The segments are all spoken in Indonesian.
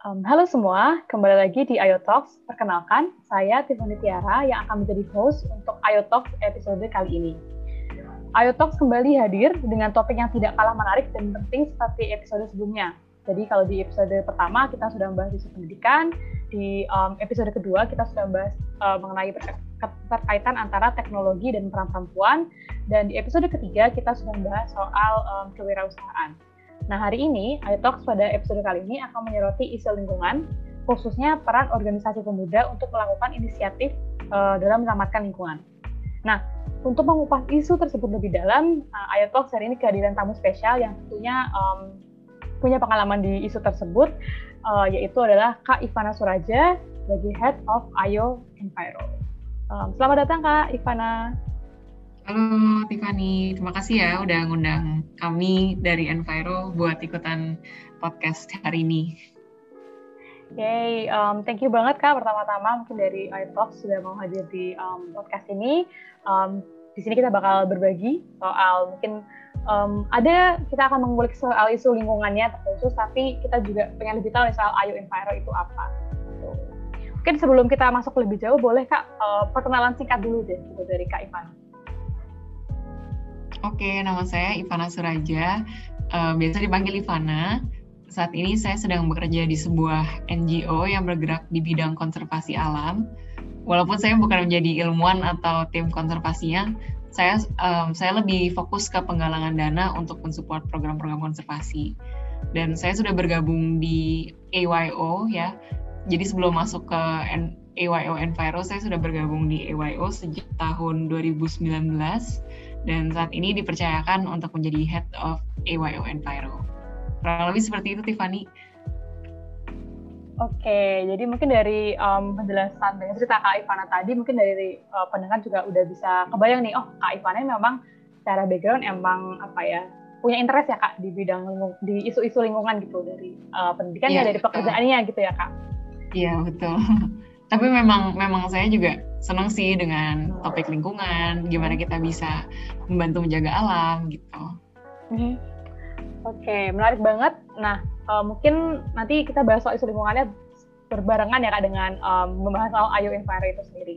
Um, halo semua, kembali lagi di Ayo Talks. Perkenalkan, saya Tiffany Tiara yang akan menjadi host untuk Ayo Talks episode kali ini. Ayo Talks kembali hadir dengan topik yang tidak kalah menarik dan penting seperti episode sebelumnya. Jadi kalau di episode pertama kita sudah membahas isu pendidikan, di um, episode kedua kita sudah membahas uh, mengenai keterkaitan antara teknologi dan peran perempuan, dan di episode ketiga kita sudah membahas soal um, kewirausahaan. Nah, hari ini, iTalks pada episode kali ini akan menyoroti isu lingkungan, khususnya peran organisasi pemuda untuk melakukan inisiatif uh, dalam menyelamatkan lingkungan. Nah, untuk mengupas isu tersebut lebih dalam, uh, eh, iTalks hari ini kehadiran tamu spesial yang tentunya um, punya pengalaman di isu tersebut, uh, yaitu adalah Kak Ivana Suraja sebagai Head of Ayo Enviro. Um, selamat datang Kak Ivana. Halo Tiffany, terima kasih ya udah ngundang kami dari Enviro buat ikutan podcast hari ini. Oke, um, thank you banget Kak pertama-tama mungkin dari iTalk sudah mau hadir di um, podcast ini. Um, di sini kita bakal berbagi soal mungkin um, ada kita akan mengulik soal isu lingkungannya terkhusus, tapi kita juga pengen lebih tahu soal Ayo Enviro itu apa. Mungkin sebelum kita masuk lebih jauh, boleh Kak uh, perkenalan singkat dulu deh gitu, dari Kak Ivan. Oke, nama saya Ivana Suraja, uh, biasa dipanggil Ivana. Saat ini saya sedang bekerja di sebuah NGO yang bergerak di bidang konservasi alam. Walaupun saya bukan menjadi ilmuwan atau tim konservasinya, saya um, saya lebih fokus ke penggalangan dana untuk mensupport program-program konservasi. Dan saya sudah bergabung di AYO ya. Jadi sebelum masuk ke AYO Enviro, saya sudah bergabung di AYO sejak tahun 2019 dan saat ini dipercayakan untuk menjadi Head of AYO Enviro. Kurang lebih seperti itu, Tiffany. Oke, jadi mungkin dari um, penjelasan dengan cerita Kak Ivana tadi, mungkin dari uh, pendengar juga udah bisa kebayang nih, oh Kak Ivana memang secara background emang apa ya punya interest ya Kak di bidang di isu-isu lingkungan gitu dari uh, pendidikannya, yeah, dari pekerjaannya gitu ya Kak. Iya betul. Tapi memang memang saya juga senang sih dengan topik lingkungan, gimana kita bisa membantu menjaga alam gitu. Mm-hmm. Oke, okay, menarik banget. Nah, uh, mungkin nanti kita bahas soal isu lingkungannya berbarengan ya kak dengan um, membahas soal Ayo Enviro itu sendiri.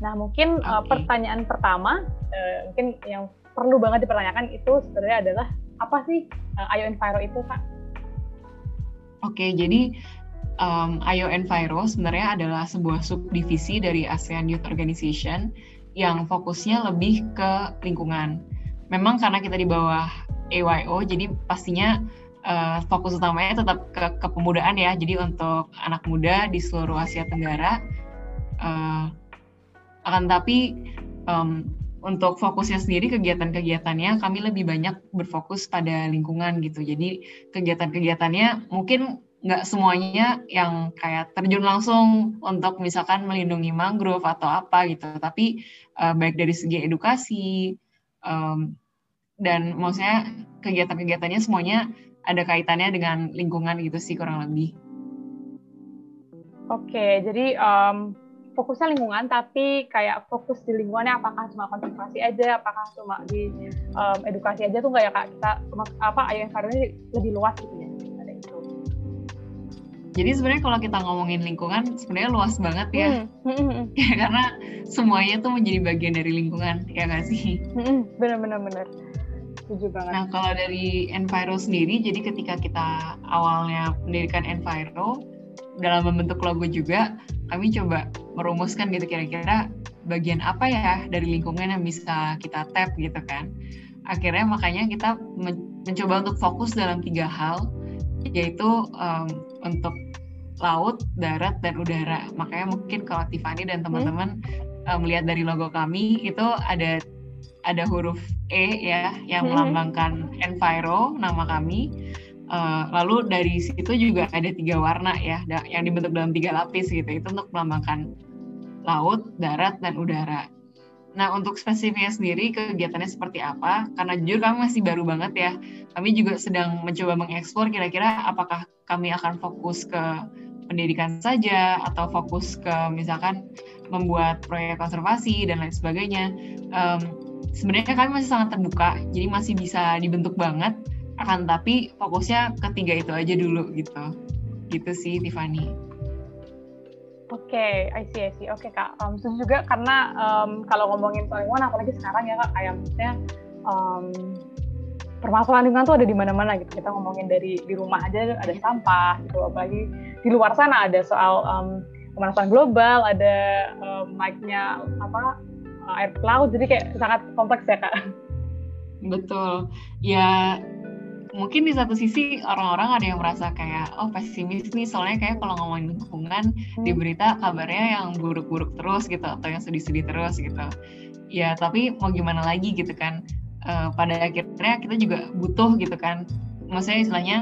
Nah, mungkin okay. uh, pertanyaan pertama, uh, mungkin yang perlu banget dipertanyakan itu sebenarnya adalah apa sih uh, Ayo Enviro itu kak? Oke, okay, jadi um, IO Enviro sebenarnya adalah sebuah subdivisi dari ASEAN Youth Organization yang fokusnya lebih ke lingkungan. Memang karena kita di bawah AYO, jadi pastinya uh, fokus utamanya tetap ke kepemudaan ya. Jadi untuk anak muda di seluruh Asia Tenggara. Uh, akan tapi um, untuk fokusnya sendiri kegiatan-kegiatannya kami lebih banyak berfokus pada lingkungan gitu. Jadi kegiatan-kegiatannya mungkin nggak semuanya yang kayak terjun langsung untuk misalkan melindungi mangrove atau apa gitu tapi uh, baik dari segi edukasi um, dan maksudnya kegiatan-kegiatannya semuanya ada kaitannya dengan lingkungan gitu sih kurang lebih. Oke, jadi um, fokusnya lingkungan, tapi kayak fokus di lingkungannya apakah cuma konservasi aja, apakah cuma di um, edukasi aja tuh nggak ya kak? Kita apa ayah ini lebih luas gitu ya? Jadi sebenarnya kalau kita ngomongin lingkungan sebenarnya luas banget ya. Hmm. ya karena semuanya tuh menjadi bagian dari lingkungan, ya nggak sih? Benar-benar benar. Setuju banget. Nah, kalau dari Enviro sendiri, jadi ketika kita awalnya mendirikan Enviro, dalam membentuk logo juga, kami coba merumuskan gitu kira-kira bagian apa ya dari lingkungan yang bisa kita tap gitu kan. Akhirnya makanya kita mencoba untuk fokus dalam tiga hal, yaitu um, untuk laut, darat, dan udara. Makanya mungkin kalau Tiffany dan teman-teman hmm. melihat dari logo kami itu ada ada huruf E ya yang hmm. melambangkan Enviro nama kami. Uh, lalu dari situ juga ada tiga warna ya yang dibentuk dalam tiga lapis gitu itu untuk melambangkan laut, darat, dan udara. Nah, untuk spesifiknya sendiri kegiatannya seperti apa? Karena jujur kami masih baru banget ya. Kami juga sedang mencoba mengeksplor kira-kira apakah kami akan fokus ke pendidikan saja atau fokus ke misalkan membuat proyek konservasi dan lain sebagainya. Um, sebenarnya kami masih sangat terbuka, jadi masih bisa dibentuk banget. Akan tapi fokusnya ketiga itu aja dulu gitu. gitu sih Tiffany. Oke, okay, I see, I see. Oke okay, kak, um, itu juga karena um, kalau ngomongin soal lingkungan, apalagi sekarang ya kak, kayak maksudnya um, permasalahan lingkungan tuh ada di mana-mana gitu. Kita ngomongin dari di rumah aja ada sampah gitu, apalagi di luar sana ada soal um, pemanasan global, ada um, naiknya apa air laut, jadi kayak sangat kompleks ya kak. Betul. Ya mungkin di satu sisi orang-orang ada yang merasa kayak oh pesimis nih. Soalnya kayak kalau ngomongin hmm. di berita kabarnya yang buruk-buruk terus gitu atau yang sedih-sedih terus gitu. Ya tapi mau gimana lagi gitu kan? Uh, pada akhirnya kita juga butuh gitu kan. Maksudnya istilahnya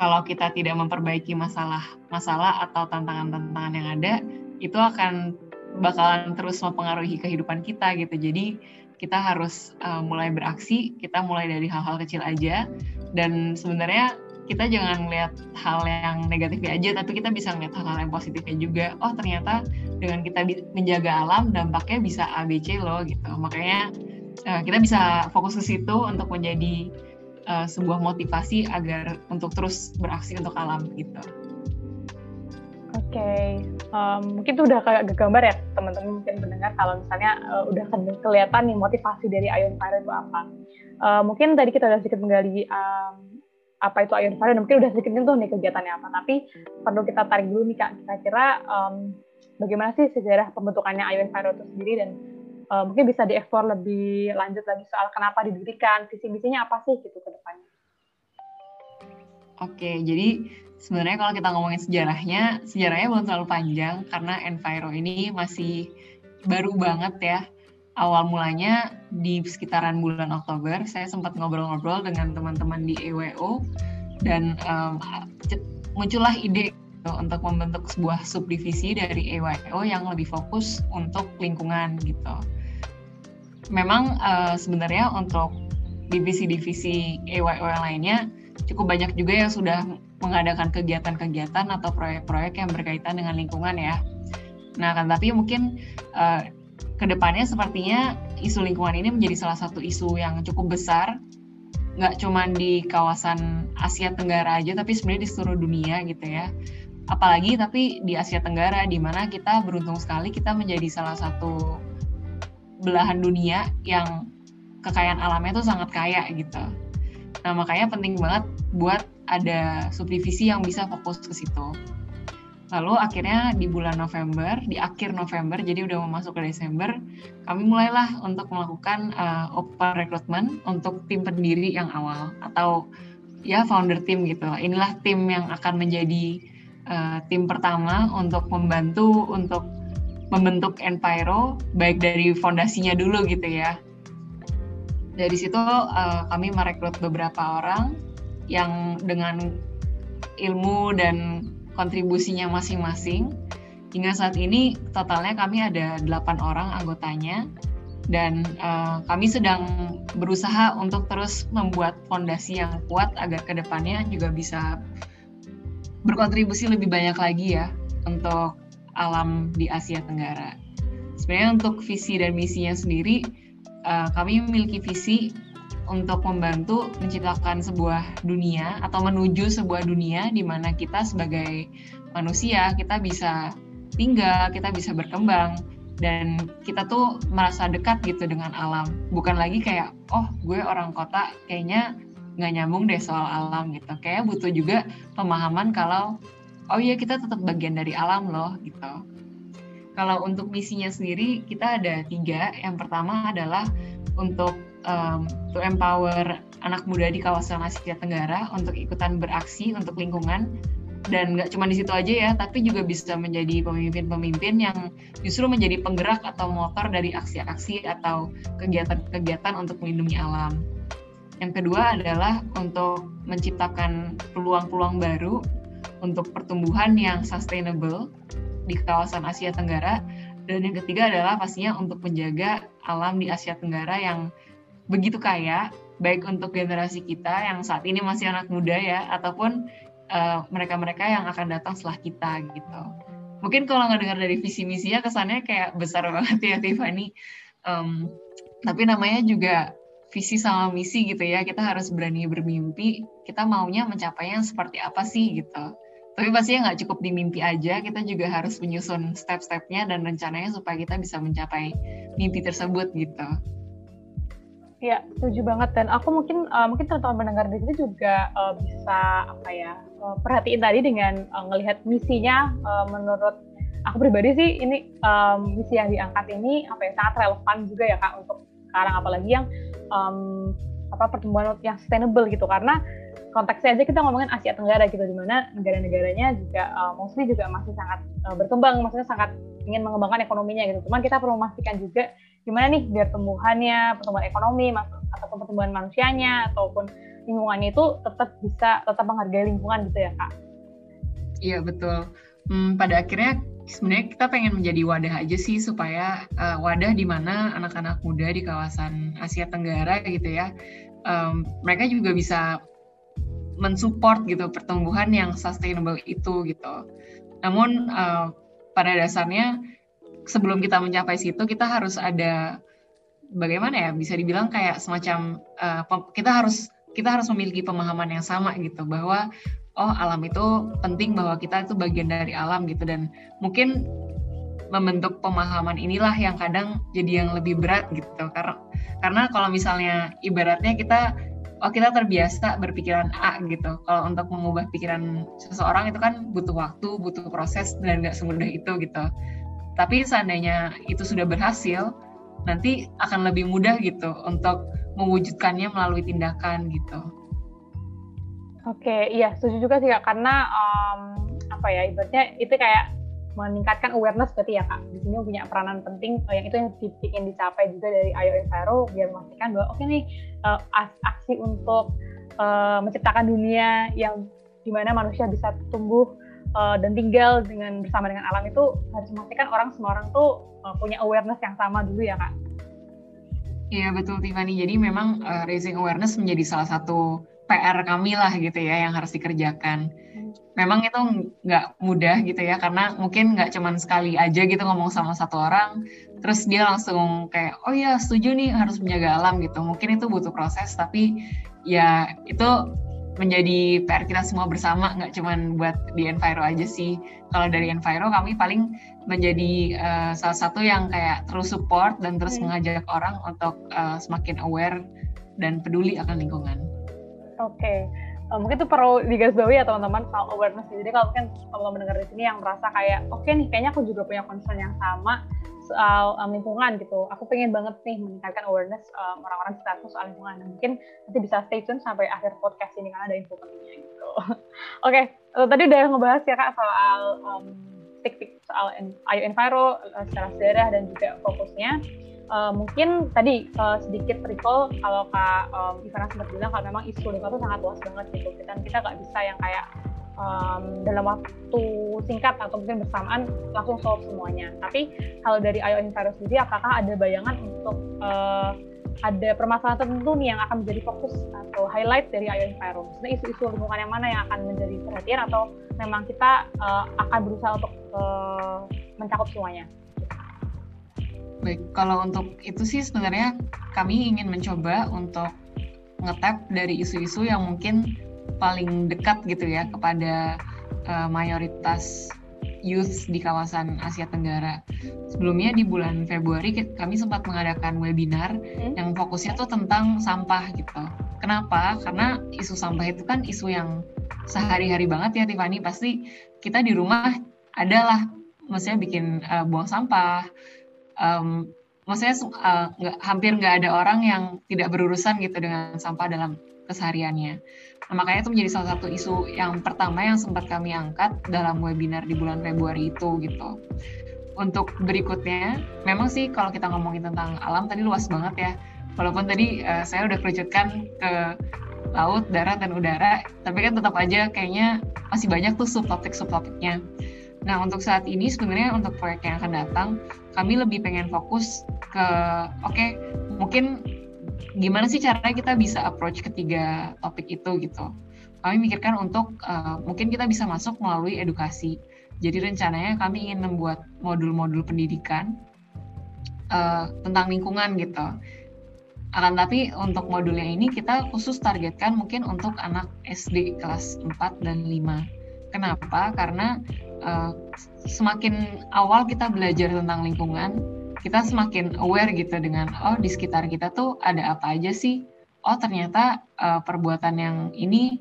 kalau kita tidak memperbaiki masalah masalah atau tantangan-tantangan yang ada itu akan bakalan terus mempengaruhi kehidupan kita gitu. Jadi kita harus uh, mulai beraksi, kita mulai dari hal-hal kecil aja, dan sebenarnya kita jangan melihat hal yang negatifnya aja, tapi kita bisa melihat hal-hal yang positifnya juga. Oh ternyata dengan kita menjaga alam, dampaknya bisa ABC loh gitu. Makanya uh, kita bisa fokus ke situ untuk menjadi uh, sebuah motivasi agar untuk terus beraksi untuk alam gitu. Oke, okay. um, mungkin itu udah kayak gambar ya teman-teman mungkin mendengar kalau misalnya uh, udah kelihatan nih motivasi dari Ion Fire itu apa. Uh, mungkin tadi kita udah sedikit menggali um, apa itu Ion Fire, mungkin udah sedikit tuh nih kegiatannya apa. Tapi perlu kita tarik dulu nih kak, kira-kira um, bagaimana sih sejarah pembentukannya Ion Fire itu sendiri dan uh, mungkin bisa dieksplor lebih lanjut lagi soal kenapa didirikan, visi misinya apa sih gitu ke depannya. Oke, jadi sebenarnya kalau kita ngomongin sejarahnya, sejarahnya belum terlalu panjang karena Enviro ini masih baru banget ya. Awal mulanya di sekitaran bulan Oktober, saya sempat ngobrol-ngobrol dengan teman-teman di EWO dan um, muncullah ide gitu untuk membentuk sebuah subdivisi dari EWO yang lebih fokus untuk lingkungan gitu. Memang uh, sebenarnya untuk divisi-divisi yang lainnya cukup banyak juga yang sudah mengadakan kegiatan-kegiatan atau proyek-proyek yang berkaitan dengan lingkungan ya. Nah, kan tapi mungkin uh, ke depannya sepertinya isu lingkungan ini menjadi salah satu isu yang cukup besar, nggak cuma di kawasan Asia Tenggara aja, tapi sebenarnya di seluruh dunia gitu ya. Apalagi tapi di Asia Tenggara, di mana kita beruntung sekali kita menjadi salah satu belahan dunia yang kekayaan alamnya tuh sangat kaya gitu. Nah makanya penting banget buat ada subdivisi yang bisa fokus ke situ. Lalu akhirnya di bulan November, di akhir November, jadi udah mau masuk ke Desember, kami mulailah untuk melakukan uh, open recruitment untuk tim pendiri yang awal atau ya founder team gitu. Inilah tim yang akan menjadi uh, tim pertama untuk membantu untuk membentuk Enviro baik dari fondasinya dulu gitu ya. Dari situ uh, kami merekrut beberapa orang yang dengan ilmu dan kontribusinya masing-masing. Hingga saat ini totalnya kami ada 8 orang anggotanya dan uh, kami sedang berusaha untuk terus membuat fondasi yang kuat agar ke depannya juga bisa berkontribusi lebih banyak lagi ya untuk alam di Asia Tenggara. Sebenarnya untuk visi dan misinya sendiri, uh, kami memiliki visi untuk membantu menciptakan sebuah dunia atau menuju sebuah dunia di mana kita sebagai manusia kita bisa tinggal, kita bisa berkembang dan kita tuh merasa dekat gitu dengan alam. Bukan lagi kayak oh gue orang kota kayaknya nggak nyambung deh soal alam gitu. Kayak butuh juga pemahaman kalau oh iya kita tetap bagian dari alam loh gitu. Kalau untuk misinya sendiri kita ada tiga. Yang pertama adalah untuk um, to empower anak muda di kawasan Asia Tenggara untuk ikutan beraksi untuk lingkungan dan nggak cuma di situ aja ya, tapi juga bisa menjadi pemimpin-pemimpin yang justru menjadi penggerak atau motor dari aksi-aksi atau kegiatan-kegiatan untuk melindungi alam. Yang kedua adalah untuk menciptakan peluang-peluang baru untuk pertumbuhan yang sustainable di kawasan Asia Tenggara. Dan yang ketiga adalah pastinya untuk menjaga alam di Asia Tenggara yang begitu kaya, baik untuk generasi kita yang saat ini masih anak muda ya, ataupun eh, mereka-mereka uh, yang akan datang setelah kita gitu. Mungkin kalau nggak dengar dari visi misinya kesannya kayak besar banget ya Tiffany. Um, tapi namanya juga visi sama misi gitu ya. Kita harus berani bermimpi. Kita maunya mencapainya seperti apa sih gitu. Tapi pastinya nggak cukup di mimpi aja, kita juga harus menyusun step-stepnya dan rencananya supaya kita bisa mencapai mimpi tersebut gitu. Iya, setuju banget. Dan aku mungkin uh, mungkin teman-teman mendengar di sini juga uh, bisa apa ya uh, perhatiin tadi dengan uh, ngelihat misinya. Uh, menurut aku pribadi sih ini um, misi yang diangkat ini apa ya sangat relevan juga ya kak untuk sekarang. Apalagi yang um, apa pertumbuhan yang sustainable gitu. Karena konteksnya aja kita ngomongin Asia Tenggara gitu di mana negara-negaranya juga uh, mostly juga masih sangat uh, berkembang maksudnya sangat ingin mengembangkan ekonominya gitu cuman kita perlu memastikan juga gimana nih biar tumbuhannya, pertumbuhan ekonomi, ataupun pertumbuhan manusianya, ataupun lingkungannya itu tetap bisa tetap menghargai lingkungan gitu ya kak? Iya betul. Hmm, pada akhirnya sebenarnya kita pengen menjadi wadah aja sih supaya uh, wadah di mana anak-anak muda di kawasan Asia Tenggara gitu ya, um, mereka juga bisa mensupport gitu pertumbuhan yang sustainable itu gitu. Namun uh, pada dasarnya sebelum kita mencapai situ kita harus ada bagaimana ya bisa dibilang kayak semacam uh, kita harus kita harus memiliki pemahaman yang sama gitu bahwa oh alam itu penting bahwa kita itu bagian dari alam gitu dan mungkin membentuk pemahaman inilah yang kadang jadi yang lebih berat gitu karena karena kalau misalnya ibaratnya kita oh kita terbiasa berpikiran A gitu. Kalau untuk mengubah pikiran seseorang itu kan butuh waktu butuh proses dan nggak semudah itu gitu. Tapi seandainya itu sudah berhasil, nanti akan lebih mudah gitu untuk mewujudkannya melalui tindakan gitu. Oke, iya setuju juga sih kak. Karena um, apa ya ibaratnya itu kayak meningkatkan awareness berarti ya kak. Di sini punya peranan penting uh, yang itu yang ingin dicapai juga dari IO Enviro biar memastikan bahwa oke okay nih uh, aksi untuk uh, menciptakan dunia yang di mana manusia bisa tumbuh uh, dan tinggal dengan bersama dengan alam itu harus memastikan orang semua orang tuh uh, punya awareness yang sama dulu ya kak. Iya betul Tiffany. Jadi memang uh, raising awareness menjadi salah satu PR kami lah gitu ya yang harus dikerjakan. Memang itu nggak mudah gitu ya karena mungkin nggak cuman sekali aja gitu ngomong sama satu orang, terus dia langsung kayak oh ya setuju nih harus menjaga alam gitu. Mungkin itu butuh proses tapi ya itu menjadi PR kita semua bersama nggak cuma buat di Enviro aja sih kalau dari Enviro kami paling menjadi uh, salah satu yang kayak terus support dan terus hmm. mengajak orang untuk uh, semakin aware dan peduli akan lingkungan. Oke, okay. Uh, mungkin itu perlu digarisbawahi ya teman-teman soal awareness. Jadi kalau mungkin teman-teman mendengar di sini yang merasa kayak oke okay nih kayaknya aku juga punya concern yang sama soal um, lingkungan gitu. Aku pengen banget nih meningkatkan awareness um, orang-orang sekitar soal lingkungan. Dan mungkin nanti bisa stay tune sampai akhir podcast ini karena ada info pentingnya gitu. Oke, okay. tadi udah ngebahas ya kak soal um, tik soal Ayo Enviro secara sejarah dan juga fokusnya. Uh, mungkin tadi uh, sedikit recall kalau kak um, Ivana sempat bilang kalau memang isu lingkungan itu sangat luas banget gitu dan kita nggak bisa yang kayak um, dalam waktu singkat atau mungkin bersamaan langsung solve semuanya. Tapi kalau dari IO Enviro sendiri, apakah ada bayangan untuk uh, ada permasalahan tertentu nih yang akan menjadi fokus atau highlight dari IO Enviro? Maksudnya isu-isu lingkungan yang mana yang akan menjadi perhatian atau memang kita uh, akan berusaha untuk uh, mencakup semuanya? Baik, kalau untuk itu sih sebenarnya kami ingin mencoba untuk ngetap dari isu-isu yang mungkin paling dekat gitu ya kepada uh, mayoritas youth di kawasan Asia Tenggara. Sebelumnya di bulan Februari kami sempat mengadakan webinar hmm. yang fokusnya tuh tentang sampah gitu. Kenapa? Karena isu sampah itu kan isu yang sehari-hari banget ya Tiffany. Pasti kita di rumah adalah maksudnya bikin uh, buang sampah. Um, maksudnya uh, gak, hampir nggak ada orang yang tidak berurusan gitu dengan sampah dalam kesehariannya. Nah, makanya itu menjadi salah satu isu yang pertama yang sempat kami angkat dalam webinar di bulan Februari itu gitu. Untuk berikutnya, memang sih kalau kita ngomongin tentang alam tadi luas banget ya. Walaupun tadi uh, saya udah kerucutkan ke laut, darat, dan udara, tapi kan tetap aja kayaknya masih banyak tuh subtopik-subtopiknya. Nah, untuk saat ini sebenarnya untuk proyek yang akan datang, kami lebih pengen fokus ke, oke, okay, mungkin gimana sih caranya kita bisa approach ketiga topik itu gitu. Kami mikirkan untuk uh, mungkin kita bisa masuk melalui edukasi. Jadi rencananya kami ingin membuat modul-modul pendidikan uh, tentang lingkungan gitu. Akan tapi untuk modulnya ini kita khusus targetkan mungkin untuk anak SD kelas 4 dan 5 Kenapa? Karena uh, semakin awal kita belajar tentang lingkungan, kita semakin aware gitu dengan oh di sekitar kita tuh ada apa aja sih? Oh ternyata uh, perbuatan yang ini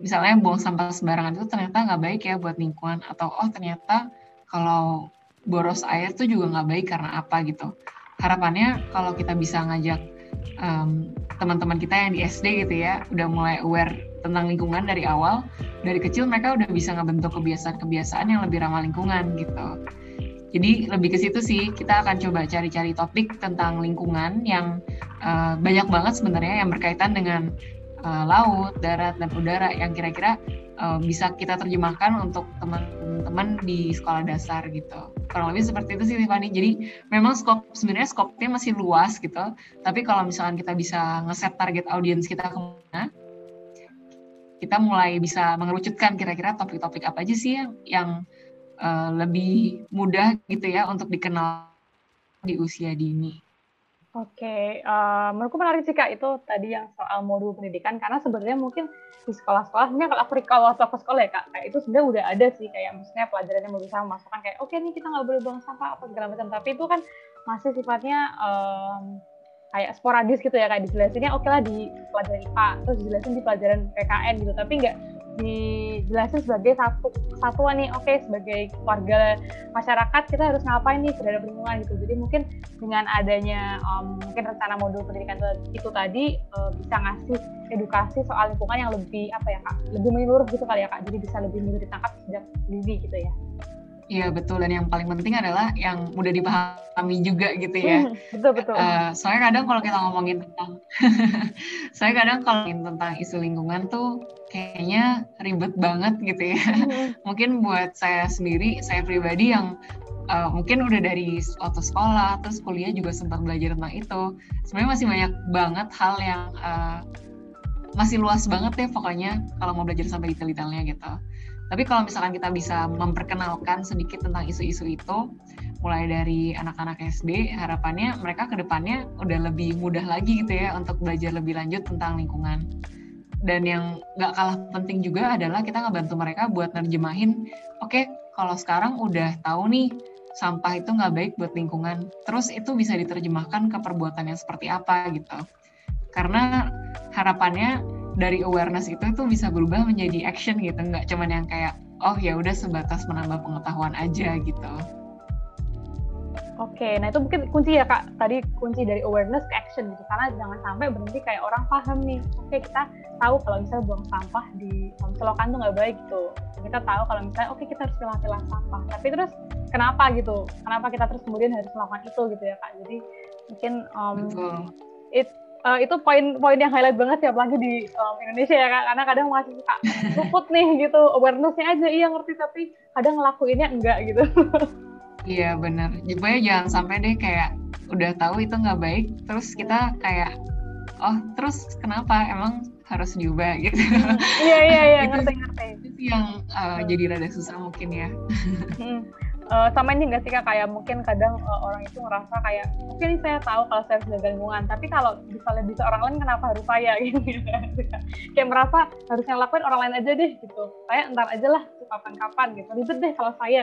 misalnya buang sampah sembarangan itu ternyata nggak baik ya buat lingkungan atau oh ternyata kalau boros air tuh juga nggak baik karena apa gitu. Harapannya kalau kita bisa ngajak um, teman-teman kita yang di SD gitu ya udah mulai aware tentang lingkungan dari awal dari kecil mereka udah bisa ngebentuk kebiasaan-kebiasaan yang lebih ramah lingkungan gitu jadi lebih ke situ sih kita akan coba cari-cari topik tentang lingkungan yang uh, banyak banget sebenarnya yang berkaitan dengan uh, laut, darat dan udara yang kira-kira uh, bisa kita terjemahkan untuk teman-teman di sekolah dasar gitu. Kurang lebih seperti itu sih Tiffany. Jadi memang skop sebenarnya skopnya masih luas gitu. Tapi kalau misalkan kita bisa ngeset target audiens kita ke mana, kita mulai bisa mengerucutkan kira-kira topik-topik apa aja sih yang, yang uh, lebih mudah gitu ya untuk dikenal di usia dini. Oke, uh, menurutku menarik sih Kak itu tadi yang soal modul pendidikan. Karena sebenarnya mungkin di sekolah-sekolah sebenarnya kalau aku kalau waktu aku sekolah ya Kak, kayak itu sebenarnya udah ada sih. Kayak maksudnya pelajarannya mau bisa memasukkan kayak oke okay, nih kita nggak boleh buang sampah apa segala macam, tapi itu kan masih sifatnya um, kayak sporadis gitu ya kayak dijelasinnya oke okay lah di pelajaran IPA terus dijelasin di pelajaran PKN gitu, tapi nggak dijelasin sebagai satu kesatuan nih oke okay, sebagai warga masyarakat kita harus ngapain nih terhadap lingkungan gitu. Jadi mungkin dengan adanya um, mungkin rencana modul pendidikan itu tadi uh, bisa ngasih edukasi soal lingkungan yang lebih apa ya kak lebih menyeluruh gitu kali ya kak. Jadi bisa lebih mudah ditangkap sejak dini gitu ya Iya betul dan yang paling penting adalah yang mudah dipahami juga gitu ya. Hmm, betul betul. Uh, soalnya kadang kalau kita ngomongin tentang, saya kadang kalau ngomongin tentang isu lingkungan tuh kayaknya ribet banget gitu ya. Hmm. mungkin buat saya sendiri, saya pribadi yang uh, mungkin udah dari waktu sekolah terus kuliah juga sempat belajar tentang itu. Sebenarnya masih banyak banget hal yang uh, masih luas banget ya pokoknya kalau mau belajar sampai detail-detailnya gitu. Tapi kalau misalkan kita bisa memperkenalkan sedikit tentang isu-isu itu, mulai dari anak-anak SD, harapannya mereka ke depannya udah lebih mudah lagi gitu ya untuk belajar lebih lanjut tentang lingkungan. Dan yang gak kalah penting juga adalah kita ngebantu mereka buat nerjemahin, oke okay, kalau sekarang udah tahu nih sampah itu nggak baik buat lingkungan, terus itu bisa diterjemahkan ke perbuatan yang seperti apa gitu. Karena harapannya dari awareness itu tuh bisa berubah menjadi action gitu nggak cuman yang kayak oh ya udah sebatas menambah pengetahuan aja gitu Oke, nah itu mungkin kunci ya kak. Tadi kunci dari awareness ke action gitu. Karena jangan sampai berhenti kayak orang paham nih. Oke, kita tahu kalau misalnya buang sampah di um, selokan tuh nggak baik gitu. Kita tahu kalau misalnya oke kita harus pilah-pilah sampah. Tapi terus kenapa gitu? Kenapa kita terus kemudian harus melakukan itu gitu ya kak? Jadi mungkin um, it uh, itu poin-poin yang highlight banget ya apalagi di um, Indonesia ya kak. Karena kadang masih suka luput nih gitu. Awarenessnya aja iya ngerti tapi kadang ngelakuinnya enggak gitu. Iya benar pokoknya jangan sampai deh kayak udah tahu itu nggak baik terus kita kayak oh terus kenapa? Emang harus diubah gitu. Iya iya iya ngerti ngerti. itu yang uh, jadi rada susah mungkin ya. Hmm uh, sama ini nggak sih kak kayak mungkin kadang uh, orang itu ngerasa kayak mungkin saya tahu kalau saya harus jaga lingkungan tapi kalau misalnya bisa orang lain kenapa harus saya gitu kayak merasa harusnya lakuin orang lain aja deh gitu saya ntar aja lah kapan-kapan gitu ribet deh kalau saya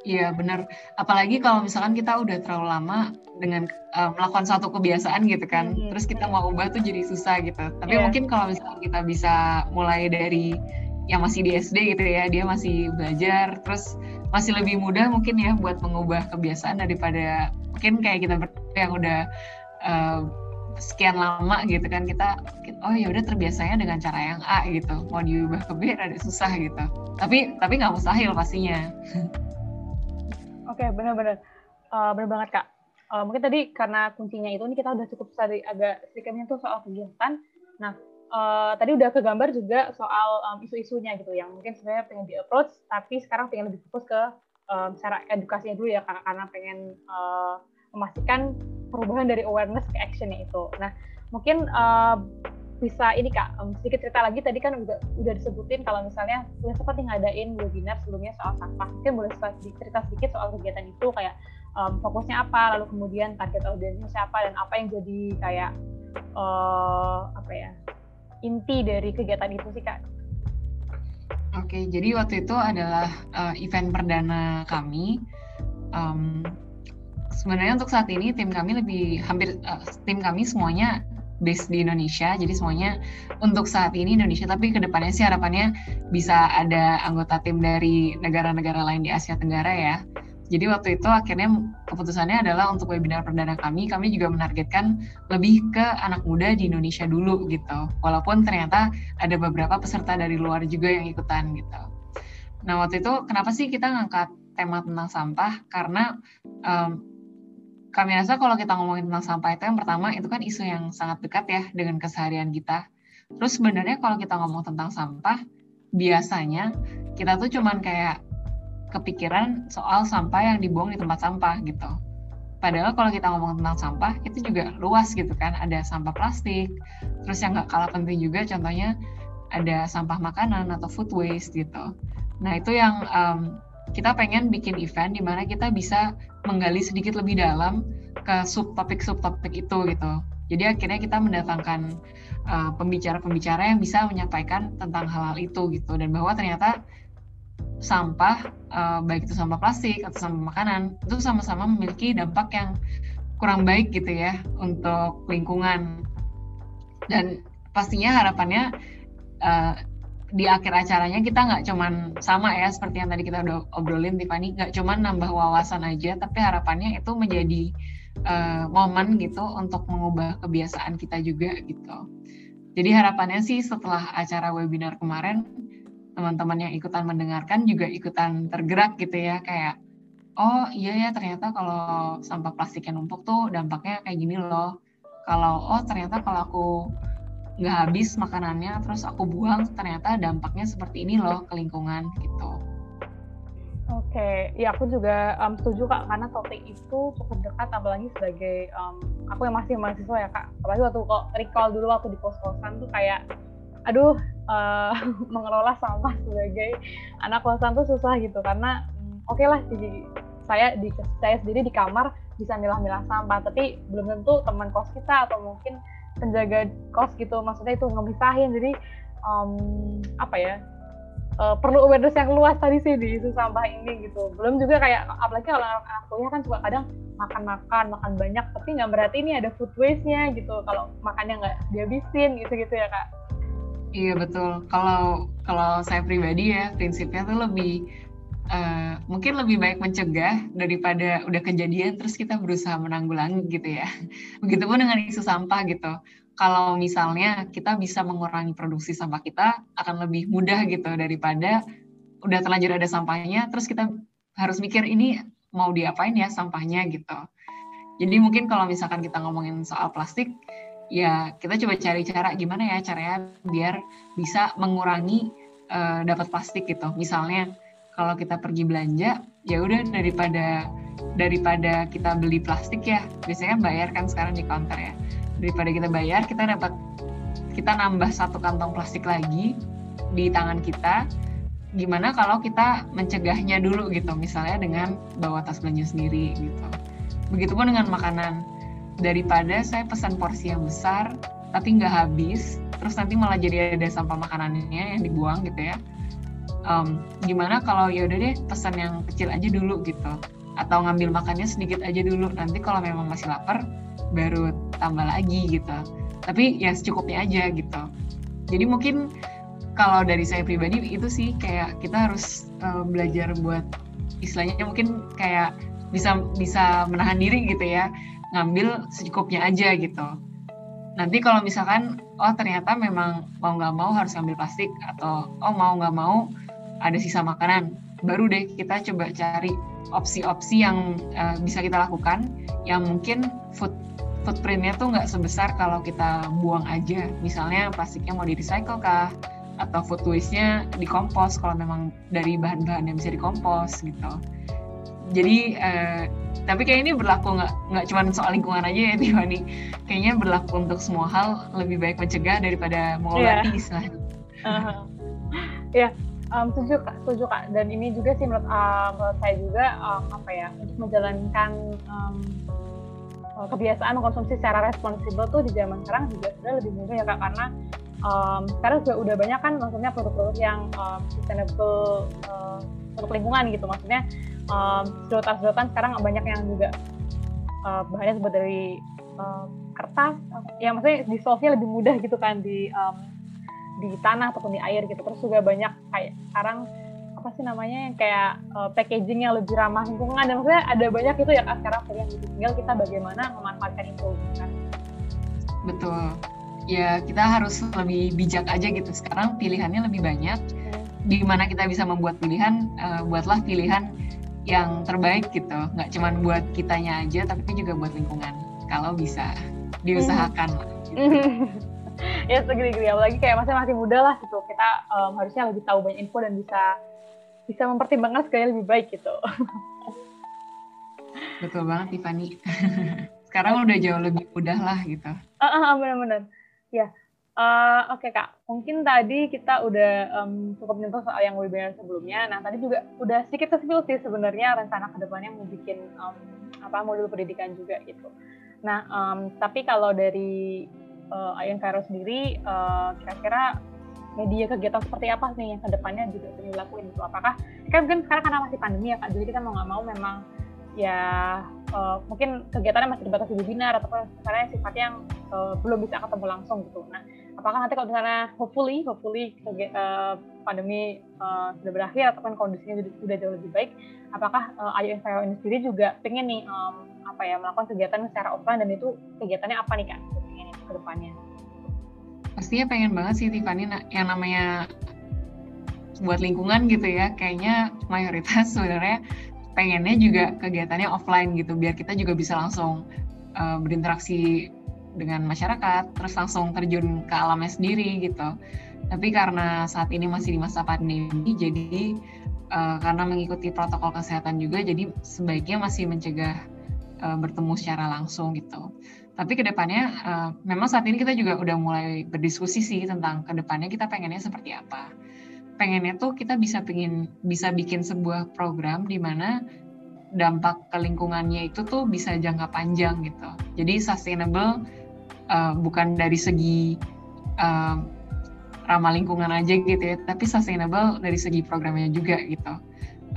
Iya benar. Apalagi kalau misalkan kita udah terlalu lama dengan uh, melakukan suatu kebiasaan gitu kan, hmm. terus kita mau ubah tuh jadi susah gitu. Tapi yeah. mungkin kalau misalkan kita bisa mulai dari yang masih di SD gitu ya dia masih belajar terus masih lebih mudah mungkin ya buat mengubah kebiasaan daripada mungkin kayak kita yang udah uh, sekian lama gitu kan kita oh ya udah terbiasanya dengan cara yang A gitu. Mau diubah ke B ada susah gitu. Tapi tapi nggak mustahil pastinya. Oke okay, benar-benar. Uh, benar banget kak. Uh, mungkin tadi karena kuncinya itu ini kita udah cukup tadi agak sedikit tuh soal kegiatan. Nah uh, tadi udah kegambar juga soal um, isu-isunya gitu yang mungkin sebenarnya pengen di approach tapi sekarang pengen lebih fokus ke um, cara edukasinya dulu ya karena karena pengen uh, memastikan perubahan dari awareness ke actionnya itu. Nah mungkin uh, bisa ini kak um, sedikit cerita lagi tadi kan udah udah disebutin kalau misalnya udah sempat ngadain webinar sebelumnya soal sampah mungkin boleh cerita sedikit soal kegiatan itu kayak um, fokusnya apa lalu kemudian target audiensnya siapa dan apa yang jadi kayak uh, apa ya inti dari kegiatan itu sih kak? Oke, jadi waktu itu adalah uh, event perdana kami. Um, sebenarnya untuk saat ini tim kami lebih hampir uh, tim kami semuanya based di Indonesia, jadi semuanya untuk saat ini Indonesia, tapi ke depannya sih harapannya bisa ada anggota tim dari negara-negara lain di Asia Tenggara ya. Jadi waktu itu akhirnya keputusannya adalah untuk webinar perdana kami, kami juga menargetkan lebih ke anak muda di Indonesia dulu gitu. Walaupun ternyata ada beberapa peserta dari luar juga yang ikutan gitu. Nah waktu itu kenapa sih kita ngangkat tema tentang sampah? Karena um, kami rasa kalau kita ngomongin tentang sampah itu yang pertama itu kan isu yang sangat dekat ya dengan keseharian kita. Terus sebenarnya kalau kita ngomong tentang sampah, biasanya kita tuh cuman kayak kepikiran soal sampah yang dibuang di tempat sampah gitu. Padahal kalau kita ngomong tentang sampah itu juga luas gitu kan. Ada sampah plastik, terus yang nggak kalah penting juga contohnya ada sampah makanan atau food waste gitu. Nah itu yang um, kita pengen bikin event di mana kita bisa menggali sedikit lebih dalam ke subtopik-subtopik itu gitu. Jadi akhirnya kita mendatangkan uh, pembicara-pembicara uh, yang bisa menyampaikan tentang hal-hal itu gitu dan bahwa ternyata sampah uh, baik itu sampah plastik atau sampah makanan itu sama-sama memiliki dampak yang kurang baik gitu ya untuk lingkungan. Dan pastinya harapannya uh, di akhir acaranya kita nggak cuman sama ya seperti yang tadi kita udah obrolin Tiffany nggak cuman nambah wawasan aja tapi harapannya itu menjadi uh, momen gitu untuk mengubah kebiasaan kita juga gitu. Jadi harapannya sih setelah acara webinar kemarin teman-teman yang ikutan mendengarkan juga ikutan tergerak gitu ya kayak oh iya ya ternyata kalau sampah plastik yang numpuk tuh dampaknya kayak gini loh kalau oh ternyata kalau aku nggak habis makanannya terus aku buang ternyata dampaknya seperti ini loh ke lingkungan gitu. Oke, okay. ya aku juga um, setuju kak karena topik itu cukup dekat apalagi sebagai um, aku yang masih mahasiswa ya kak. Apalagi waktu kok recall dulu waktu di kos-kosan tuh kayak aduh uh, mengelola sampah sebagai anak kosan tuh susah gitu. Karena um, oke okay lah di, saya di saya sendiri di kamar bisa milah-milah sampah. Tapi belum tentu teman kos kita atau mungkin penjaga kos gitu maksudnya itu ngebisahin. Jadi um, apa ya uh, perlu awareness yang luas tadi sih di isu sampah ini gitu. Belum juga kayak apalagi kalau anak kuliah kan juga kadang makan-makan makan banyak tapi nggak berarti ini ada food waste-nya gitu. Kalau makannya nggak dihabisin gitu gitu ya kak Iya betul. Kalau kalau saya pribadi ya prinsipnya tuh lebih uh, mungkin lebih baik mencegah daripada udah kejadian terus kita berusaha menanggulangi gitu ya. Begitupun dengan isu sampah gitu. Kalau misalnya kita bisa mengurangi produksi sampah kita akan lebih mudah gitu daripada udah terlanjur ada sampahnya terus kita harus mikir ini mau diapain ya sampahnya gitu. Jadi mungkin kalau misalkan kita ngomongin soal plastik ya kita coba cari cara gimana ya caranya biar bisa mengurangi uh, dapat plastik gitu. Misalnya kalau kita pergi belanja, ya udah daripada daripada kita beli plastik ya, biasanya bayar kan sekarang di counter ya. Daripada kita bayar, kita dapat kita nambah satu kantong plastik lagi di tangan kita. Gimana kalau kita mencegahnya dulu gitu, misalnya dengan bawa tas belanja sendiri gitu. Begitupun dengan makanan daripada saya pesan porsi yang besar tapi nggak habis terus nanti malah jadi ada sampah makanannya yang dibuang gitu ya. Um, gimana kalau ya udah deh pesan yang kecil aja dulu gitu. Atau ngambil makannya sedikit aja dulu. Nanti kalau memang masih lapar baru tambah lagi gitu. Tapi ya secukupnya aja gitu. Jadi mungkin kalau dari saya pribadi itu sih kayak kita harus uh, belajar buat istilahnya mungkin kayak bisa bisa menahan diri gitu ya ngambil secukupnya aja gitu. Nanti kalau misalkan oh ternyata memang mau nggak mau harus ngambil plastik atau oh mau nggak mau ada sisa makanan, baru deh kita coba cari opsi-opsi yang uh, bisa kita lakukan yang mungkin food footprintnya tuh nggak sebesar kalau kita buang aja. Misalnya plastiknya mau di recycle kah? Atau food waste-nya dikompos kalau memang dari bahan-bahan yang bisa dikompos gitu. Jadi uh, tapi kayak ini berlaku nggak nggak cuma soal lingkungan aja ya Tiffany. Kayaknya berlaku untuk semua hal lebih baik mencegah daripada mengobati yeah. istilahnya uh, ya um, setuju kak. Setuju kak. Dan ini juga sih menurut uh, menurut saya juga um, apa ya untuk menjalankan um, kebiasaan mengkonsumsi secara responsibel tuh di zaman sekarang juga sudah lebih mudah ya kak. Karena um, sekarang juga udah banyak kan maksudnya produk-produk yang um, sustainable uh, untuk lingkungan gitu. Maksudnya um, sedotan-sedotan sekarang banyak yang juga uh, bahannya terbuat dari um, kertas. Yang maksudnya dissolve-nya lebih mudah gitu kan di um, di tanah ataupun di air gitu. Terus juga banyak kayak sekarang apa sih namanya yang kayak uh, packaging yang lebih ramah lingkungan. Dan maksudnya ada banyak itu ya kan sekarang yang gitu. Tinggal kita bagaimana memanfaatkan itu kan. Betul. Ya kita harus lebih bijak aja gitu. Sekarang pilihannya lebih banyak. Hmm. Di mana kita bisa membuat pilihan uh, buatlah pilihan yang terbaik gitu. Nggak cuma buat kitanya aja tapi juga buat lingkungan. Kalau bisa diusahakan mm. ya segini-gini apalagi kayak masih masih muda lah gitu. Kita um, harusnya lebih tahu banyak info dan bisa bisa mempertimbangkan sekali lebih baik gitu. Betul banget Tiffany. Sekarang udah jauh lebih mudah lah gitu. Uh, uh, benar-benar. Ya uh, oke okay, kak. Mungkin tadi kita udah um, cukup menyentuh soal yang webinar sebelumnya. Nah tadi juga udah sedikit kespill sih sebenarnya rencana ke depannya mau bikin um, apa modul pendidikan juga gitu. Nah, um, tapi kalau dari uh, Ayun Cairo sendiri, uh, kira-kira media kegiatan seperti apa nih yang ke depannya juga ingin dilakuin itu? Apakah kan mungkin sekarang karena masih pandemi ya kak, jadi kita mau nggak mau memang ya uh, mungkin kegiatannya masih dibatasi webinar ataupun karena sifatnya yang uh, belum bisa ketemu langsung gitu. Nah, apakah nanti kalau misalnya hopefully hopefully uh, pandemi uh, sudah berakhir ataupun kondisinya sudah jauh lebih baik, apakah uh, Enviro ini sendiri juga pengen nih um, apa ya melakukan kegiatan secara offline dan itu kegiatannya apa nih kak ke depannya? Pastinya pengen banget sih Tiffany yang namanya buat lingkungan gitu ya kayaknya mayoritas sebenarnya pengennya juga kegiatannya offline gitu biar kita juga bisa langsung uh, berinteraksi dengan masyarakat terus langsung terjun ke alamnya sendiri gitu tapi karena saat ini masih di masa pandemi jadi uh, karena mengikuti protokol kesehatan juga jadi sebaiknya masih mencegah uh, bertemu secara langsung gitu. Tapi ke depannya uh, memang saat ini kita juga udah mulai berdiskusi sih tentang ke depannya kita pengennya seperti apa. Pengennya tuh kita bisa pingin bisa bikin sebuah program di mana dampak ke lingkungannya itu tuh bisa jangka panjang gitu. Jadi sustainable uh, bukan dari segi uh, ramah lingkungan aja gitu ya, tapi sustainable dari segi programnya juga gitu.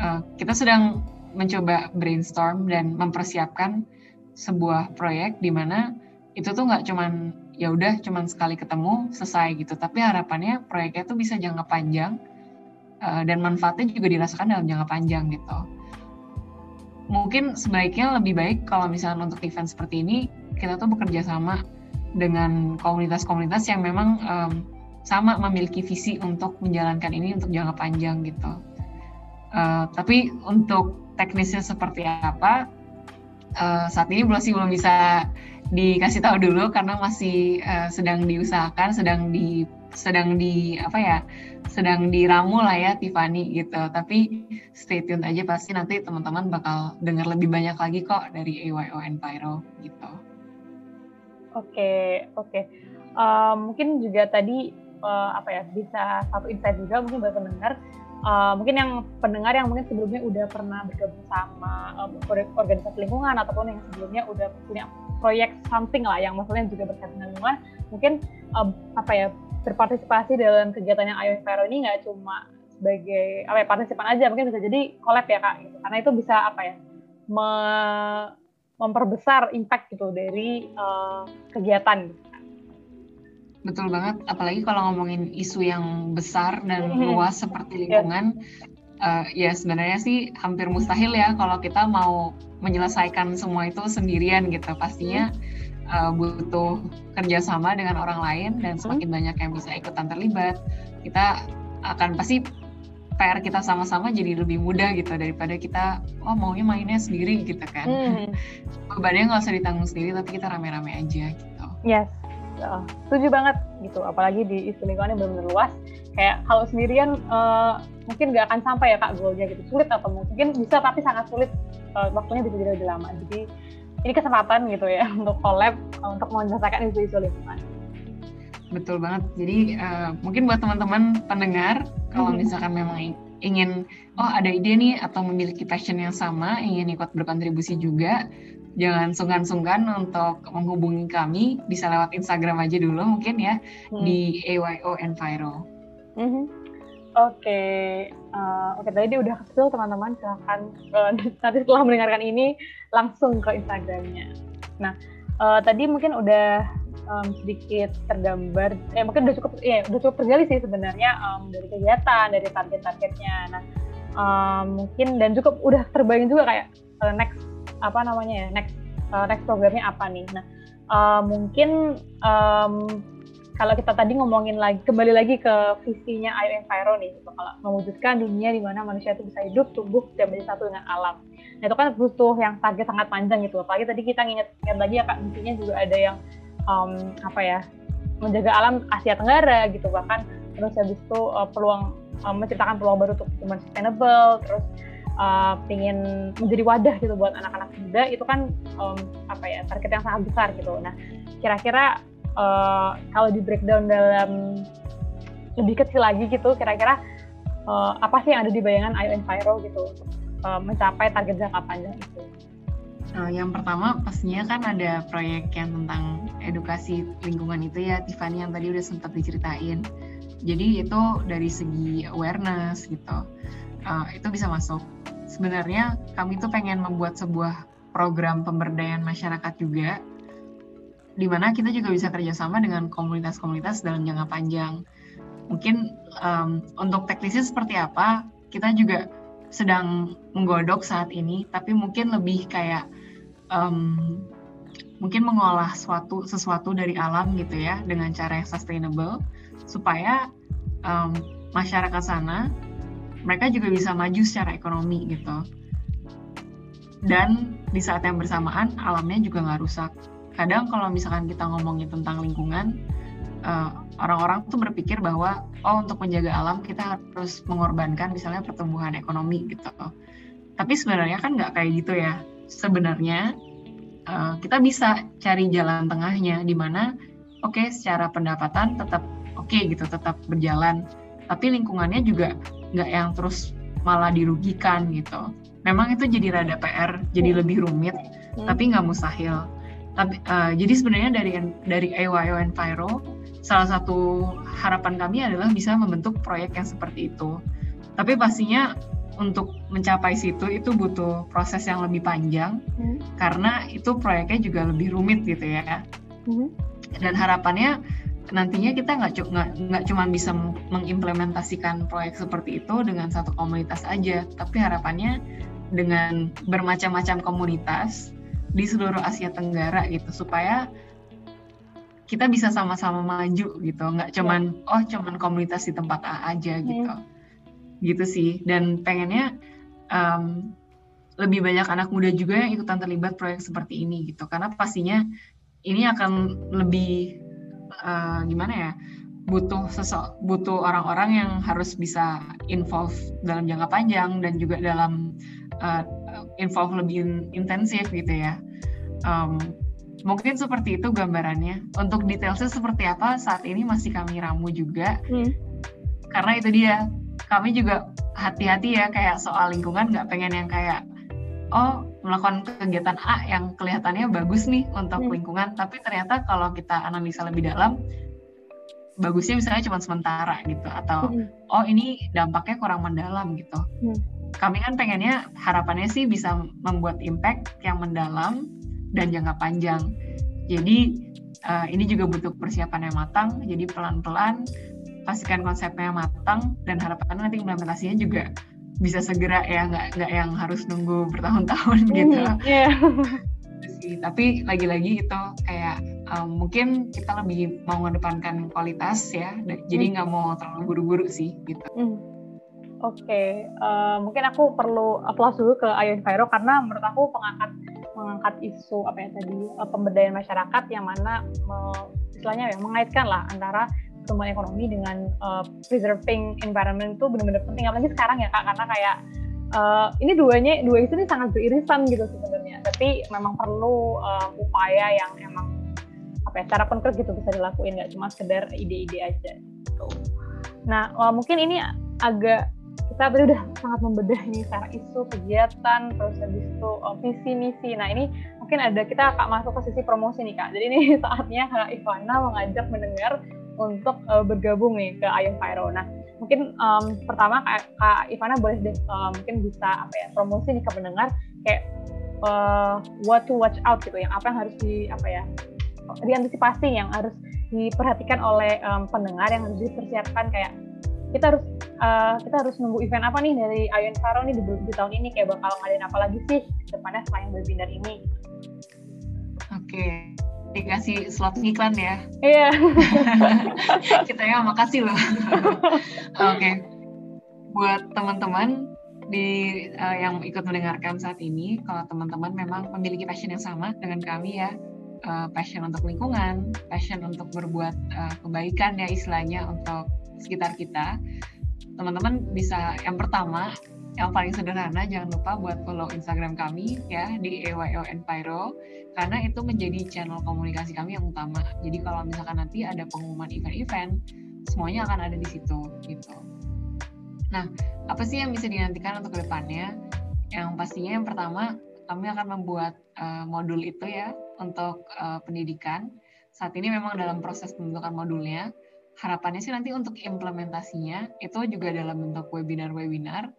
Uh, kita sedang mencoba brainstorm dan mempersiapkan sebuah proyek di mana itu tuh nggak cuman ya udah cuman sekali ketemu selesai gitu tapi harapannya proyeknya tuh bisa jangka panjang uh, dan manfaatnya juga dirasakan dalam jangka panjang gitu. Mungkin sebaiknya lebih baik kalau misalnya untuk event seperti ini kita tuh bekerja sama dengan komunitas-komunitas yang memang um, sama memiliki visi untuk menjalankan ini untuk jangka panjang gitu. Uh, tapi untuk teknisnya seperti apa uh, saat ini belum sih belum bisa dikasih tahu dulu karena masih uh, sedang diusahakan sedang di sedang di apa ya sedang diramu lah ya Tiffany gitu. Tapi stay tune aja pasti nanti teman-teman bakal dengar lebih banyak lagi kok dari AYO Enviro gitu. Oke okay, oke. Okay. uh, mungkin juga tadi uh, apa ya bisa satu insight juga mungkin buat pendengar uh, mungkin yang pendengar yang mungkin sebelumnya udah pernah bergabung sama um, organisasi lingkungan ataupun yang sebelumnya udah punya proyek something lah yang maksudnya juga berkaitan dengan lingkungan mungkin um, apa ya berpartisipasi dalam kegiatan yang Ayo ini nggak cuma sebagai apa ya partisipan aja mungkin bisa jadi collab ya kak gitu. karena itu bisa apa ya me memperbesar impact gitu dari uh, kegiatan gitu. Betul banget, apalagi kalau ngomongin isu yang besar dan mm-hmm. luas seperti lingkungan, yeah. uh, ya sebenarnya sih hampir mustahil ya kalau kita mau menyelesaikan semua itu sendirian gitu. Pastinya uh, butuh kerjasama dengan orang lain dan semakin mm-hmm. banyak yang bisa ikutan terlibat, kita akan pasti PR kita sama-sama jadi lebih mudah gitu daripada kita oh maunya mainnya sendiri gitu kan. Mm. Bebannya nggak usah ditanggung sendiri tapi kita rame-rame aja gitu. Yes uh, setuju banget gitu apalagi di isu lingkungan yang benar-benar luas. Kayak kalau sendirian uh, mungkin nggak akan sampai ya kak goalnya gitu. Sulit atau mungkin bisa tapi sangat sulit uh, waktunya bisa jadi lebih lama. Jadi ini kesempatan gitu ya untuk collab uh, untuk menyelesaikan isu-isu lingkungan. Betul banget. Jadi uh, mungkin buat teman-teman pendengar kalau mm-hmm. misalkan memang ingin oh ada ide nih atau memiliki passion yang sama ingin ikut berkontribusi juga jangan sungkan-sungkan untuk menghubungi kami bisa lewat Instagram aja dulu mungkin ya hmm. di AYO Enviro. Mm -hmm. Oke, okay. uh, oke okay, tadi udah kecil teman-teman silahkan uh, nanti setelah mendengarkan ini langsung ke Instagramnya. Nah uh, tadi mungkin udah um, sedikit tergambar, eh mungkin udah cukup, ya udah cukup tergali sih sebenarnya um, dari kegiatan, dari target-targetnya. Nah um, mungkin dan cukup udah terbayang juga kayak uh, next apa namanya ya next uh, next programnya apa nih. Nah uh, mungkin um, kalau kita tadi ngomongin lagi kembali lagi ke visinya Ayo Enviro nih gitu. kalau mewujudkan dunia di mana manusia itu bisa hidup tumbuh dan menjadi satu dengan alam nah itu kan butuh yang target sangat panjang gitu apalagi tadi kita nginget, ingat lagi ya kak misinya juga ada yang um, apa ya menjaga alam Asia Tenggara gitu bahkan terus habis itu uh, peluang um, menciptakan peluang baru untuk human sustainable terus uh, ingin menjadi wadah gitu buat anak-anak muda itu kan um, apa ya target yang sangat besar gitu nah kira-kira uh, kalau di breakdown dalam lebih kecil lagi gitu kira-kira uh, apa sih yang ada di bayangan Ayo Enviro gitu uh, mencapai target jangka panjang itu? Uh, yang pertama pastinya kan ada proyek yang tentang edukasi lingkungan itu ya Tiffany yang tadi udah sempat diceritain. Jadi itu dari segi awareness gitu, uh, itu bisa masuk. Sebenarnya kami tuh pengen membuat sebuah program pemberdayaan masyarakat juga di mana kita juga bisa kerjasama dengan komunitas-komunitas dalam jangka panjang. Mungkin um, untuk teknisnya seperti apa, kita juga sedang menggodok saat ini, tapi mungkin lebih kayak um, mungkin mengolah suatu sesuatu dari alam gitu ya dengan cara yang sustainable supaya um, masyarakat sana mereka juga bisa maju secara ekonomi gitu. Dan di saat yang bersamaan alamnya juga nggak rusak. Kadang kalau misalkan kita ngomongin tentang lingkungan eh, orang-orang tuh berpikir bahwa oh untuk menjaga alam kita harus mengorbankan misalnya pertumbuhan ekonomi gitu. Tapi sebenarnya kan nggak kayak gitu ya. Sebenarnya uh, kita bisa cari jalan tengahnya di mana oke okay, secara pendapatan tetap oke okay, gitu tetap berjalan. Tapi lingkungannya juga nggak yang terus malah dirugikan gitu memang itu jadi rada PR jadi hmm. lebih rumit hmm. tapi nggak mustahil tapi uh, jadi sebenarnya dari dari AYO Enviro salah satu harapan kami adalah bisa membentuk proyek yang seperti itu. Tapi pastinya untuk mencapai situ itu butuh proses yang lebih panjang hmm. karena itu proyeknya juga lebih rumit gitu ya. Hmm. Dan harapannya nantinya kita nggak nggak cuma bisa mengimplementasikan proyek seperti itu dengan satu komunitas aja, tapi harapannya dengan bermacam-macam komunitas di seluruh Asia Tenggara gitu supaya kita bisa sama-sama maju gitu nggak cuman yeah. oh cuman komunitas di tempat A aja iya. gitu gitu sih dan pengennya um, lebih banyak anak muda juga yang ikutan terlibat proyek seperti ini gitu karena pastinya ini akan lebih uh, gimana ya butuh sesok butuh orang-orang yang harus bisa involve dalam jangka panjang dan juga dalam uh, involve lebih intensif gitu ya. Um, mungkin seperti itu gambarannya. Untuk detailnya seperti apa saat ini masih kami ramu juga. Hmm. Karena itu dia, kami juga hati-hati ya kayak soal lingkungan nggak pengen yang kayak oh melakukan kegiatan A yang kelihatannya bagus nih untuk hmm. lingkungan, tapi ternyata kalau kita analisa lebih dalam bagusnya misalnya cuma sementara gitu atau hmm. oh ini dampaknya kurang mendalam gitu. Hmm kami kan pengennya harapannya sih bisa membuat impact yang mendalam dan jangka panjang. Jadi uh, ini juga butuh persiapan yang matang. Jadi pelan-pelan pastikan konsepnya matang dan harapannya nanti implementasinya juga bisa segera ya nggak nggak yang harus nunggu bertahun-tahun mm, gitu. Yeah. Tapi lagi-lagi itu kayak um, mungkin kita lebih mau mengedepankan kualitas ya. Jadi mm. nggak mm. mau terlalu buru-buru sih gitu. Mm Oke, okay. uh, eh, mungkin aku perlu applause dulu ke Ayo Enviro karena menurut aku pengangkat mengangkat isu apa ya tadi uh, pemberdayaan masyarakat yang mana me, istilahnya ya mengaitkan lah antara pertumbuhan ekonomi dengan uh, preserving environment itu benar-benar penting. Apalagi sekarang ya kak karena kayak uh, ini duanya dua isu ini sangat beririsan gitu sebenarnya. Tapi memang perlu uh, upaya yang emang apa ya secara konkret gitu bisa dilakuin nggak cuma sekedar ide-ide aja gitu. Nah uh, mungkin ini agak kita tadi udah sangat membedah ini secara isu kegiatan terus habis itu uh, visi misi. Nah ini mungkin ada kita akan masuk ke sisi promosi nih kak. Jadi ini saatnya kak Ivana mengajak mendengar untuk uh, bergabung nih ke Ayun Pyro nah mungkin um, pertama kak, kak Ivana boleh deh uh, mungkin bisa apa ya promosi nih ke pendengar kayak uh, what to watch out gitu yang apa yang harus di apa ya diantisipasi yang harus diperhatikan oleh um, pendengar yang harus dipersiapkan kayak kita harus uh, kita harus nunggu event apa nih dari Ayun Faro nih di, di tahun ini kayak bakal ngadain apa lagi sih depannya selain webinar ini oke okay. Dikasih slot iklan ya. Iya. Kita ya makasih loh. Oke. Okay. buat teman-teman di uh, yang ikut mendengarkan saat ini kalau teman-teman memang memiliki passion yang sama dengan kami ya uh, passion untuk lingkungan passion untuk berbuat uh, kebaikan ya istilahnya untuk sekitar kita, teman-teman bisa yang pertama yang paling sederhana jangan lupa buat follow Instagram kami ya di EYO Pyro karena itu menjadi channel komunikasi kami yang utama. Jadi kalau misalkan nanti ada pengumuman event-event semuanya akan ada di situ gitu. Nah, apa sih yang bisa dinantikan untuk ke depannya? Yang pastinya yang pertama kami akan membuat uh, modul itu ya untuk uh, pendidikan. Saat ini memang dalam proses pembentukan modulnya harapannya sih nanti untuk implementasinya itu juga dalam bentuk webinar-webinar.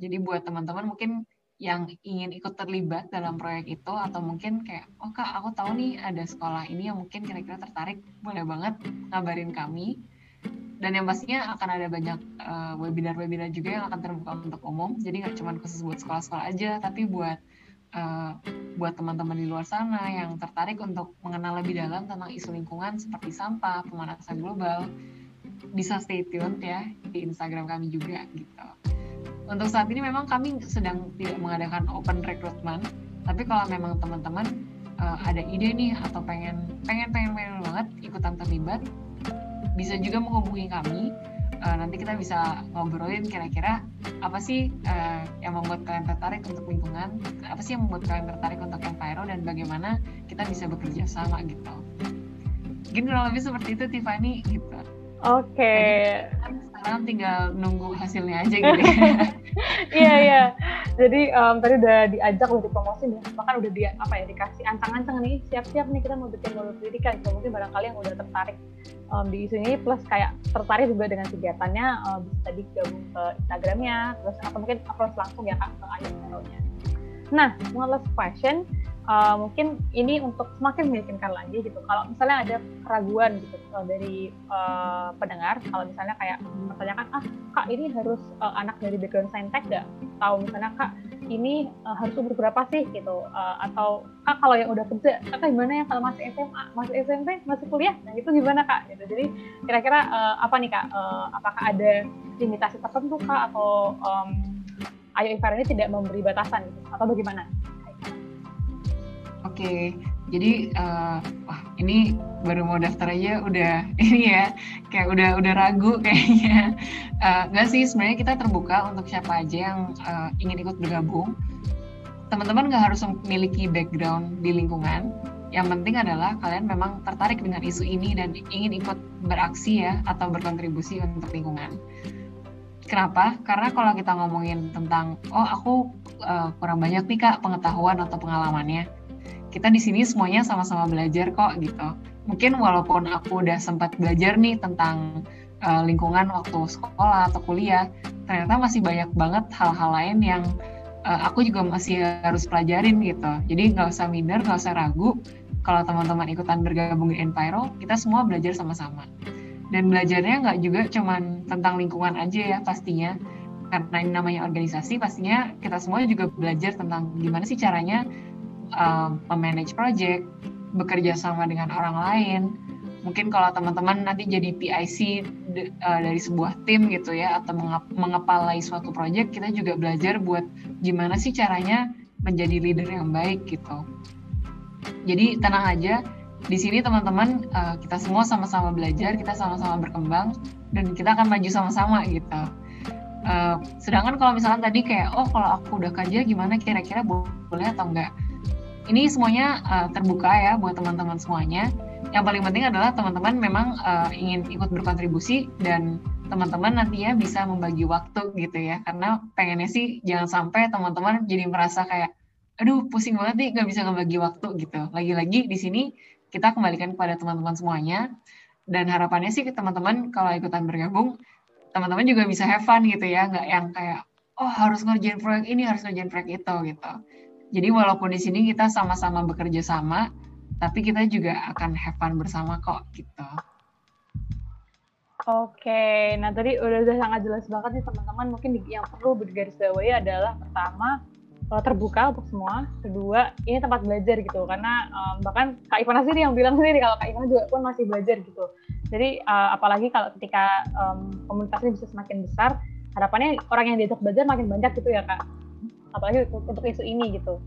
Jadi buat teman-teman mungkin yang ingin ikut terlibat dalam proyek itu atau mungkin kayak oh kak aku tahu nih ada sekolah ini yang mungkin kira-kira tertarik boleh banget ngabarin kami dan yang pastinya akan ada banyak uh, webinar-webinar juga yang akan terbuka untuk umum jadi nggak cuma khusus buat sekolah-sekolah aja tapi buat uh, buat teman-teman di luar sana yang tertarik untuk mengenal lebih dalam tentang isu lingkungan seperti sampah, pemanasan global, bisa stay tune ya di Instagram kami juga gitu. Untuk saat ini memang kami sedang tidak mengadakan open recruitment, tapi kalau memang teman-teman uh, ada ide nih atau pengen pengen pengen pengen banget ikutan terlibat, bisa juga menghubungi kami uh, nanti kita bisa ngobrolin kira-kira apa sih uh, yang membuat kalian tertarik untuk lingkungan, apa sih yang membuat kalian tertarik untuk Enviro dan bagaimana kita bisa bekerja sama gitu. Mungkin kurang lebih seperti itu Tiffany gitu. Oke. Okay. Sekarang tinggal nunggu hasilnya aja gitu. iya iya. Jadi um, tadi udah diajak udah dipromosi bahkan udah di apa ya dikasih ancang-ancang nih siap-siap nih kita mau bikin modul pendidikan. So, mungkin barangkali yang udah tertarik um, di isu ini plus kayak tertarik juga dengan kegiatannya uh, bisa tadi gabung ke Instagramnya terus atau mungkin approach langsung ya kak ke ayat Nah, one last question uh, mungkin ini untuk semakin meyakinkan lagi gitu. Kalau misalnya ada keraguan gitu uh, dari uh, pendengar, kalau misalnya kayak mempertanyakan, ah kak ini harus uh, anak dari background saintek nggak? Tahu misalnya kak ini uh, harus umur berapa sih? gitu. Uh, atau kak kalau yang udah kerja kak gimana ya kalau masih SMA masih SMP masih kuliah? Nah itu gimana kak? gitu. Jadi kira-kira uh, apa nih kak? Uh, apakah ada limitasi tertentu kak? Atau um, Ayo Ivar ini tidak memberi batasan gitu atau bagaimana? Okay. jadi uh, wah ini baru mau daftar aja udah ini ya kayak udah udah ragu kayaknya. Uh, nggak sih sebenarnya kita terbuka untuk siapa aja yang uh, ingin ikut bergabung. Teman-teman nggak harus memiliki background di lingkungan. Yang penting adalah kalian memang tertarik dengan isu ini dan ingin ikut beraksi ya atau berkontribusi untuk lingkungan. Kenapa? Karena kalau kita ngomongin tentang oh aku uh, kurang banyak nih kak pengetahuan atau pengalamannya kita di sini semuanya sama-sama belajar kok gitu. Mungkin walaupun aku udah sempat belajar nih tentang uh, lingkungan waktu sekolah atau kuliah, ternyata masih banyak banget hal-hal lain yang uh, aku juga masih harus pelajarin gitu. Jadi nggak usah minder, nggak usah ragu. Kalau teman-teman ikutan bergabung di Enviro, kita semua belajar sama-sama. Dan belajarnya nggak juga cuman tentang lingkungan aja ya pastinya. Karena ini namanya organisasi, pastinya kita semua juga belajar tentang gimana sih caranya uh, memanage project, bekerja sama dengan orang lain. Mungkin kalau teman-teman nanti jadi PIC de, uh, dari sebuah tim gitu ya, atau mengep mengepalai suatu project, kita juga belajar buat gimana sih caranya menjadi leader yang baik gitu. Jadi tenang aja, di sini teman-teman uh, kita semua sama-sama belajar, kita sama-sama berkembang, dan kita akan maju sama-sama gitu. Uh, sedangkan kalau misalnya tadi kayak oh kalau aku udah kerja gimana kira-kira boleh atau enggak ini semuanya uh, terbuka ya buat teman-teman semuanya. yang paling penting adalah teman-teman memang uh, ingin ikut berkontribusi dan teman-teman nantinya bisa membagi waktu gitu ya. Karena pengennya sih jangan sampai teman-teman jadi merasa kayak aduh pusing banget nih nggak bisa ngebagi waktu gitu. Lagi-lagi di sini kita kembalikan kepada teman-teman semuanya. Dan harapannya sih teman-teman kalau ikutan bergabung teman-teman juga bisa have fun gitu ya. Nggak yang kayak oh harus ngerjain proyek ini harus ngerjain proyek itu gitu jadi walaupun di sini kita sama-sama bekerja sama tapi kita juga akan have fun bersama kok gitu Oke, nah tadi udah, udah sangat jelas banget nih teman-teman. Mungkin yang perlu bawahi adalah pertama terbuka untuk semua. Kedua, ini tempat belajar gitu. Karena um, bahkan Kak Ivana sendiri yang bilang sendiri kalau Kak Ivana juga pun masih belajar gitu. Jadi uh, apalagi kalau ketika um, komunitasnya bisa semakin besar, harapannya orang yang diajak belajar makin banyak gitu ya Kak. Apalagi untuk isu ini gitu.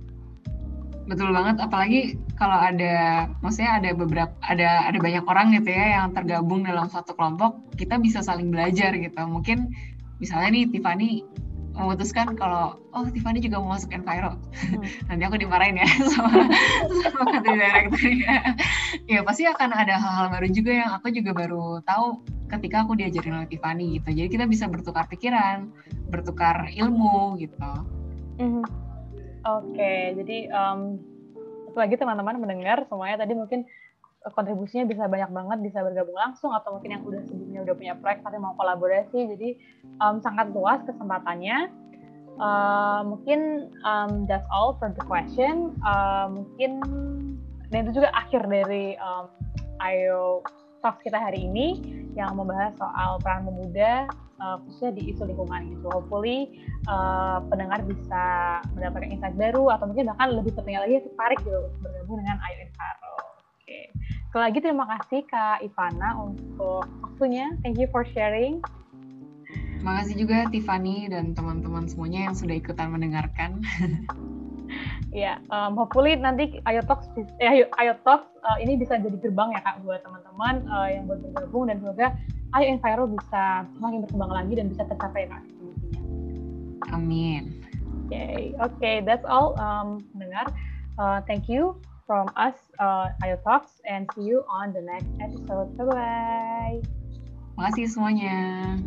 Betul banget, apalagi kalau ada, maksudnya ada beberapa, ada ada banyak orang gitu ya yang tergabung dalam satu kelompok, kita bisa saling belajar gitu. Mungkin misalnya nih Tiffany memutuskan kalau oh Tiffany juga mau masuk Enviro hmm. nanti aku dimarahin ya sama sama country director ya ya pasti akan ada hal-hal baru juga yang aku juga baru tahu ketika aku diajarin oleh Tiffany gitu jadi kita bisa bertukar pikiran bertukar ilmu gitu hmm. oke okay, jadi um, lagi teman-teman mendengar semuanya tadi mungkin kontribusinya bisa banyak banget bisa bergabung langsung atau mungkin yang udah sebelumnya udah punya proyek tapi mau kolaborasi. Jadi um, sangat luas kesempatannya. Uh, mungkin um, that's all for the question. Uh, mungkin dan itu juga akhir dari um, Ayo Talks kita hari ini yang membahas soal peran pemuda uh, khususnya di isu lingkungan gitu. Hopefully uh, pendengar bisa mendapatkan insight baru atau mungkin bahkan lebih penting lagi tertarik gitu bergabung dengan Ayo Infaro. Oke. Okay. Sekali lagi terima kasih Kak Ivana untuk waktunya. Thank you for sharing. Terima kasih juga Tiffany dan teman-teman semuanya yang sudah ikutan mendengarkan. Ya, yeah, um, hopefully nanti Ayo Talks, eh, Ayo, Ayo Talks uh, ini bisa jadi gerbang ya kak buat teman-teman uh, yang buat bergabung dan semoga Ayo Enviro bisa semakin berkembang lagi dan bisa tercapai kak Amin. Oke, okay. oke, okay, that's all um, mendengar. Uh, thank you from us, uh, Ayo Talks, and see you on the next episode. Bye-bye. Makasih semuanya.